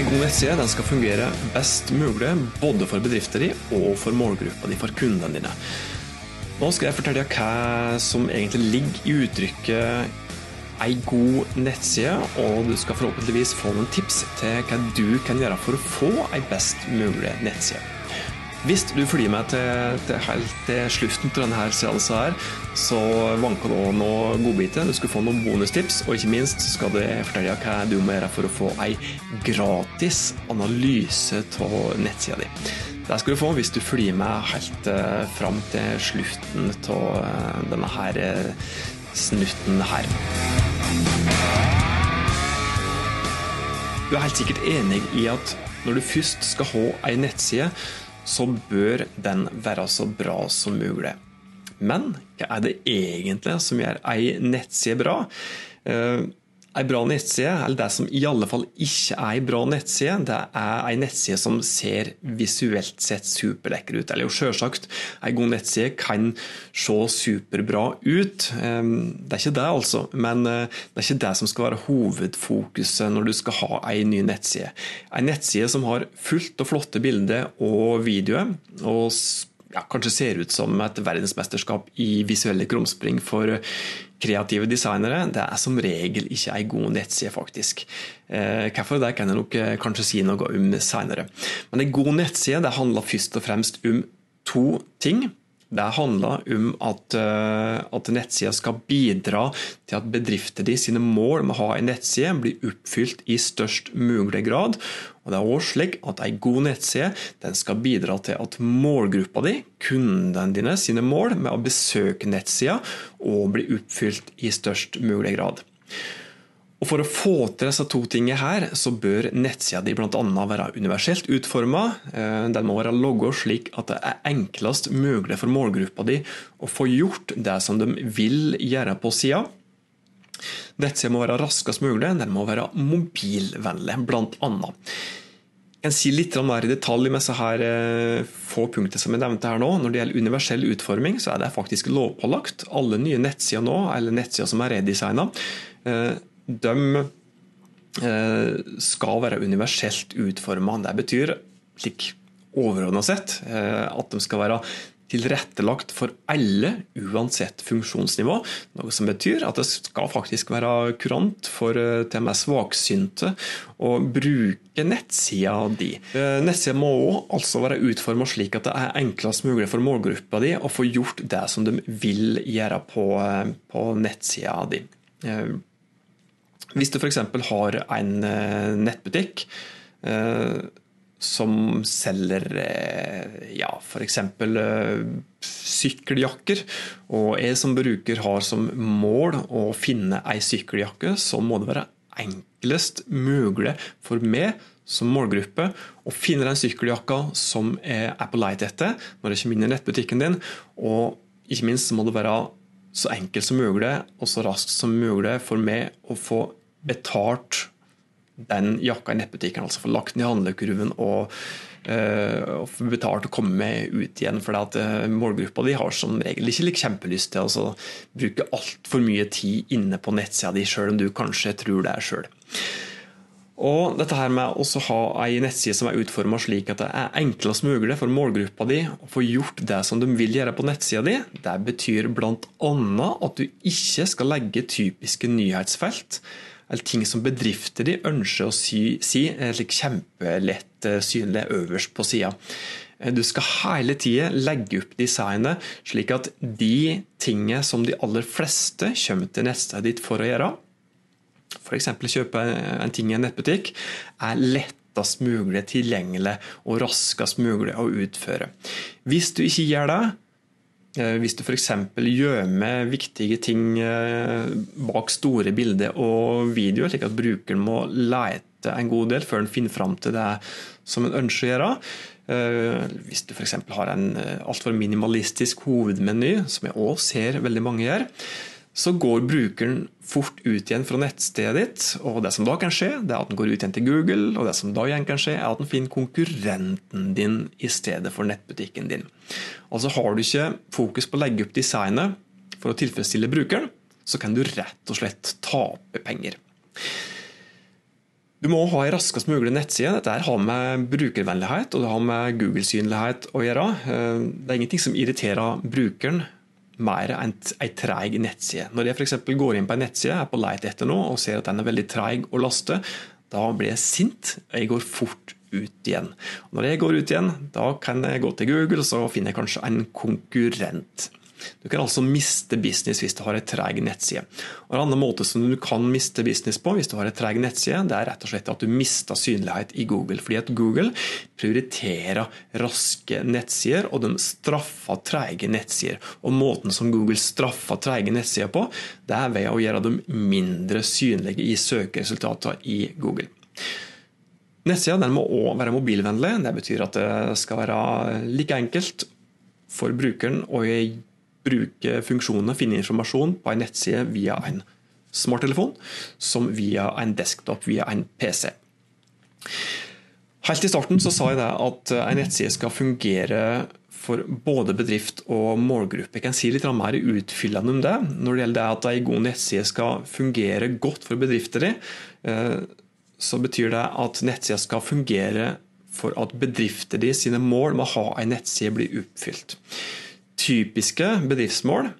En god nettside den skal fungere best mulig både for bedrifter di og for målgruppa di, for kundene dine. Nå skal jeg fortelle deg hva som egentlig ligger i uttrykket ei god nettside, og du skal forhåpentligvis få noen tips til hva du kan gjøre for å få ei best mulig nettside. Hvis du følger med til, til helt til slutten av denne seansen, her, så vanker det noen godbiter. Du skal få noen bonustips, og ikke minst skal du fortelle hva du må gjøre for å få ei gratis analyse av nettsida di. Det skal du få hvis du følger med helt uh, fram til slutten av uh, denne her uh, snutten her. Du er helt sikkert enig i at når du først skal ha ei nettside, så bør den være så bra som mulig. Men hva er det egentlig som gjør ei nettside bra? Ei bra nettside, eller det som i alle fall ikke er ei bra nettside, det er ei nettside som ser visuelt sett superlekker ut. Eller jo selvsagt, ei god nettside kan se superbra ut. Ehm, det er ikke det, altså. Men eh, det er ikke det som skal være hovedfokuset når du skal ha ei ny nettside. Ei nettside som har fullt og flotte bilder og videoer, og ja, kanskje ser ut som et verdensmesterskap i visuelle krumspring for kreative designere, det er som regel ikke ei god nettside, faktisk. Eh, hvorfor det kan jeg nok eh, kanskje si noe om seinere. Men ei god nettside det handler først og fremst om to ting. Det handler om at, eh, at nettsida skal bidra til at bedrifter sine mål med å ha en nettside blir oppfylt i størst mulig grad. Og det er også slik at Ei god nettside den skal bidra til at målgruppa di, kundene dine, sine mål med å besøke nettsida og bli oppfylt i størst mulig grad. Og For å få til disse to tingene her, så bør nettsida di bl.a. være universelt utforma. Eh, den må være logga slik at det er enklest mulig for målgruppa di å få gjort det som de vil gjøre på sida. Nettsida må være raskest mulig, den må være mobilvennlig, bl.a. Jeg kan si litt mer i detalj med så her eh, få punkter som jeg nevnte her nå. Når det gjelder universell utforming, så er det faktisk lovpålagt. Alle nye nettsider nå, eller nettsider som er redesigna, eh, de eh, skal være universelt utforma. Det betyr slik overordna sett at de skal være tilrettelagt for alle, uansett funksjonsnivå. Noe som betyr at det skal faktisk være kurant for eh, til og med svaksynte å bruke nettsida di. Nettsida må også altså være utforma slik at det er enklest mulig for målgruppa di å få gjort det som de vil gjøre på, på nettsida di. Hvis du f.eks. har en eh, nettbutikk eh, som selger eh, ja, f.eks. sykkeljakker, og jeg som bruker har som mål å finne ei sykkeljakke, så må det være enklest mulig for meg som målgruppe å finne den sykkeljakka som jeg er på leit etter når jeg kommer inn i nettbutikken din. Og ikke minst må det være så enkelt som mulig og så raskt som mulig for meg å få betalt den jakka i nettbutikken, altså få lagt den i handlekurven og, uh, og få betalt og komme med ut igjen. For at uh, målgruppa di har som regel ikke kjempelyst til å altså, bruke altfor mye tid inne på nettsida di, sjøl om du kanskje tror det er sjøl. Og dette her med å ha ei nettside som er utforma slik at det er enklest mulig for målgruppa di å få gjort det som de vil gjøre på nettsida di, det betyr bl.a. at du ikke skal legge typiske nyhetsfelt eller ting som bedrifter de ønsker å si, si er kjempelett eh, synlig øverst på sida. Eh, du skal hele tida legge opp designet slik at de tingene som de aller fleste kommer til nettstedet ditt for å gjøre, f.eks. kjøpe en ting i en nettbutikk, er lettest mulig tilgjengelig og raskest mulig å utføre. Hvis du ikke gjør det, Eh, hvis du f.eks. gjør med viktige ting eh, bak store bilder og videoer, slik at brukeren må lete en god del før en finner fram til det som en ønsker å gjøre. Eh, hvis du f.eks. har en altfor minimalistisk hovedmeny, som jeg òg ser veldig mange gjør, så går brukeren fort ut igjen fra nettstedet ditt. og Det som da kan skje, det er at den går ut igjen til Google, og det som da igjen kan skje, er at den finner konkurrenten din i stedet for nettbutikken din. Altså Har du ikke fokus på å legge opp designet for å tilfredsstille brukeren, så kan du rett og slett tape penger. Du må ha ei raskest mulig nettside. Dette har med brukervennlighet og det har med Google-synlighet å gjøre. Eh, det er ingenting som irriterer brukeren mer enn ei treig nettside. Når jeg f.eks. går inn på en nettside er på leit etter noe og ser at den er veldig treig å laste, da blir jeg sint. Jeg går fort ut igjen. Og når jeg går ut igjen, da kan jeg gå til Google og så finner jeg kanskje en konkurrent. Du kan altså miste business hvis du har en treg nettside. Og En annen måte som du kan miste business på hvis du har en treg nettside, det er rett og slett at du mister synlighet i Google. Fordi at Google prioriterer raske nettsider, og de straffer trege nettsider. Og Måten som Google straffer trege nettsider på, det er ved å gjøre dem mindre synlige i søkeresultatene i Google. Nettsida må òg være mobilvennlig. Det betyr at det skal være like enkelt for brukeren å bruke funksjonene, finne informasjon på en nettside via en smarttelefon som via en desktop, via en PC. Helt i starten så sa jeg det at en nettside skal fungere for både bedrift og målgruppe. Jeg kan si litt mer utfyllende om det. Når det gjelder det at en god nettside skal fungere godt for bedrifter, eh, så betyr det at nettsida skal fungere for at bedrifter de sine mål med å ha en nettside blir oppfylt. Typiske bedriftsmål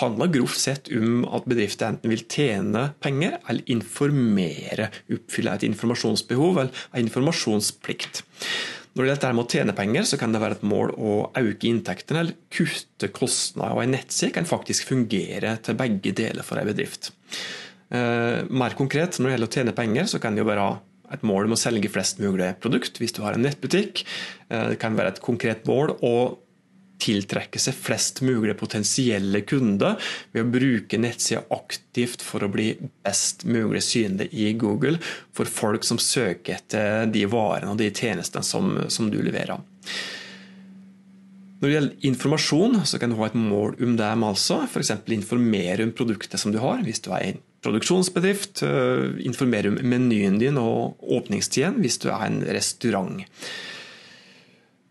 handler grovt sett om at bedrifter enten vil tjene penger eller informere, oppfylle et informasjonsbehov eller en informasjonsplikt. Når det gjelder med å tjene penger, så kan det være et mål å øke inntektene eller kutte kostnader. og En nettside kan faktisk fungere til begge deler for en bedrift. Eh, mer konkret, når det gjelder å tjene penger, så kan det jo være et mål om å selge flest mulig produkt hvis du har en nettbutikk. Eh, det kan være et konkret mål å tiltrekke seg flest mulig potensielle kunder ved å bruke nettsida aktivt for å bli best mulig synlig i Google for folk som søker etter de varene og de tjenestene som, som du leverer. Når det gjelder informasjon, så kan du ha et mål om dem, altså. F.eks. informere om produktet som du har. Hvis du er en produksjonsbedrift, eh, informere om menyen din og åpningstiden hvis du er en restaurant.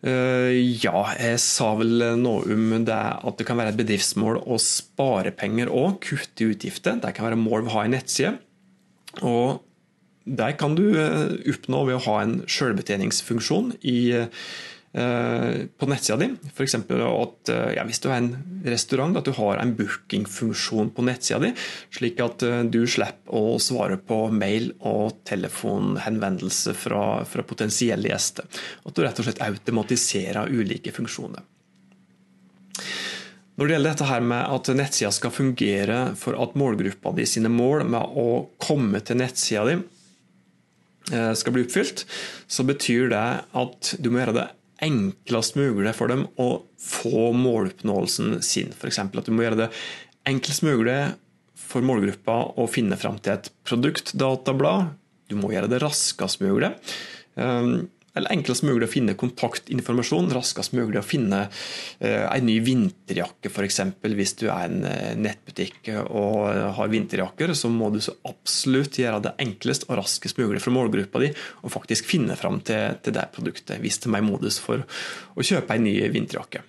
Eh, ja, jeg sa vel noe om det at det kan være et bedriftsmål å spare penger og kutte utgifter. Det kan være mål å ha en nettside. Og der kan du eh, oppnå ved å ha en selvbetjeningsfunksjon i Eh, på nettsida di. F.eks. at eh, ja, hvis du er en restaurant, at du har en bookingfunksjon på nettsida di, slik at eh, du slipper å svare på mail og telefonhenvendelse fra, fra potensielle gjester. At du rett og slett automatiserer ulike funksjoner. Når det gjelder dette her med at nettsida skal fungere for at målgruppa di sine mål med å komme til nettsida di skal bli oppfylt, så betyr det at du må gjøre det enklest mulig for dem å få måloppnåelsen sin. F.eks. at du må gjøre det enklest mulig for målgruppa å finne fram til et produktdatablad. Du må gjøre det raskest mulig. Eller enklest mulig å finne kontaktinformasjon, raskest mulig å finne eh, en ny vinterjakke f.eks. Hvis du er en eh, nettbutikk og har vinterjakker, så må du så absolutt gjøre det enklest og raskest mulig for målgruppa di å faktisk finne fram til, til det produktet, hvis de er i modus for å kjøpe en ny vinterjakke.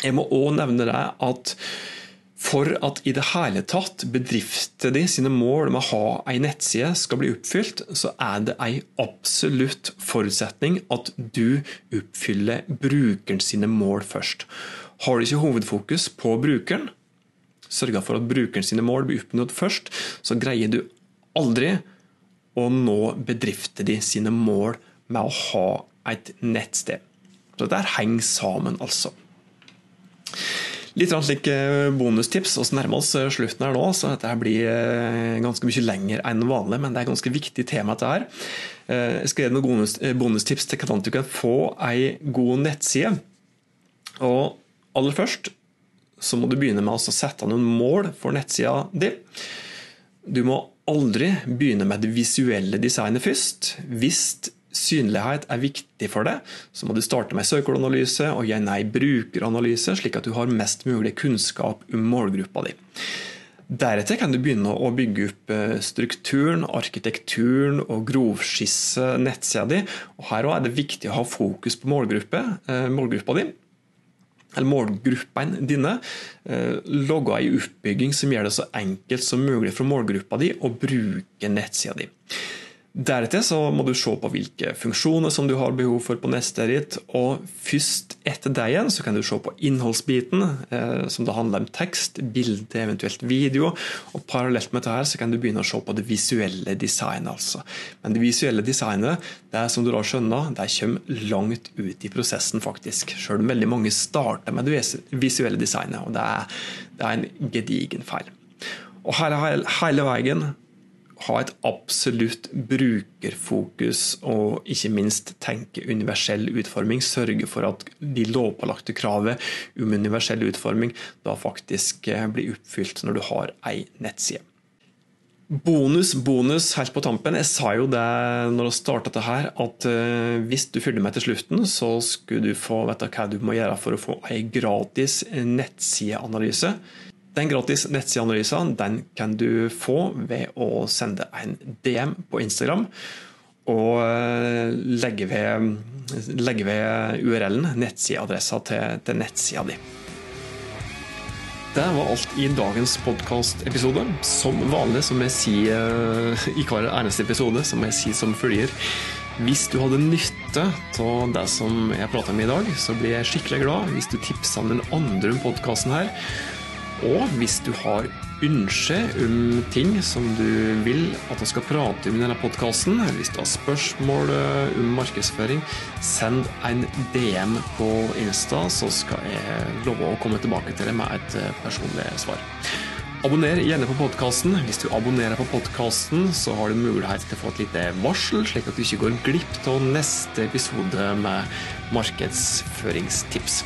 Jeg må òg nevne det at for at i det hele tatt bedrifter de sine mål med å ha ei nettside skal bli oppfylt, så er det ei absolutt forutsetning at du oppfyller brukeren sine mål først. Har du ikke hovedfokus på brukeren, sørga for at brukeren sine mål blir oppnådd først, så greier du aldri å nå bedrifter de sine mål med å ha et nettsted. Så der henger sammen, altså. Litt slik eh, bonustips. Vi nærmer oss eh, slutten her nå, så dette blir eh, ganske mye lenger enn vanlig. Men det er et ganske viktig tema. dette her. Jeg skal gi noen bonustips til hvordan du kan få ei god nettside. Og aller først så må du begynne med å sette noen mål for nettsida di. Du må aldri begynne med det visuelle designet først. Hvis synlighet er viktig for deg, så må du starte med søkeordanalyse og gi nei brukeranalyse, slik at du har mest mulig kunnskap om målgruppa di. Deretter kan du begynne å bygge opp eh, strukturen, arkitekturen og grovskisse nettsida di. Og her er det viktig å ha fokus på målgruppe, eh, målgruppa di. Eller målgruppene dine. Eh, logge ei oppbygging som gjør det så enkelt som mulig for målgruppa di å bruke nettsida di. Deretter så må du se på hvilke funksjoner som du har behov for på neste ritt, Og først etter det igjen så kan du se på innholdsbiten, eh, som da handler om tekst, bilde, eventuelt video. Og parallelt med dette her så kan du begynne å se på det visuelle designet. altså. Men det visuelle designet det er som du da skjønner, det kommer langt ut i prosessen, faktisk. Selv om veldig mange starter med det visuelle designet. Og det er, det er en gedigen feil. Og her er hele veien ha et absolutt brukerfokus og ikke minst tenke universell utforming. Sørge for at de lovpålagte kravet om universell utforming da faktisk eh, blir oppfylt når du har ei nettside. Bonus, bonus helt på tampen. Jeg sa jo det når vi starta dette her, at uh, hvis du følger med til slutten, så skulle du få vite hva du må gjøre for å få ei gratis nettsideanalyse. Den gratis nettsideanalysen den kan du få ved å sende en DM på Instagram og eh, legge ved, legge ved URL-en, nettsideadressa til, til nettsida di. Det var alt i dagens podkastepisode. Som vanlig, som jeg sier eh, i hver eneste episode, som jeg sier som følger hvis du hadde nytte av det som jeg prata om i dag, så blir jeg skikkelig glad hvis du tipser den andre om podkasten her. Og hvis du har ønske om ting som du vil at vi skal prate om i denne podkasten, hvis du har spørsmål eh, om markedsføring, send en DM på Insta, så skal jeg love å komme tilbake til deg med et eh, personlig svar. Abonner gjerne på podkasten. Hvis du abonnerer på podkasten, så har du mulighet til å få et lite varsel, slik at du ikke går glipp av neste episode med markedsføringstips.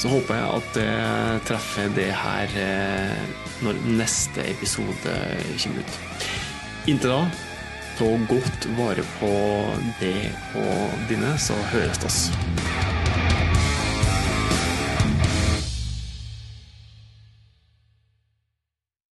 Så håper jeg at det treffer det her eh, når neste episode kommer ut. Inntil da, ta godt vare på det og dine, så høres det oss.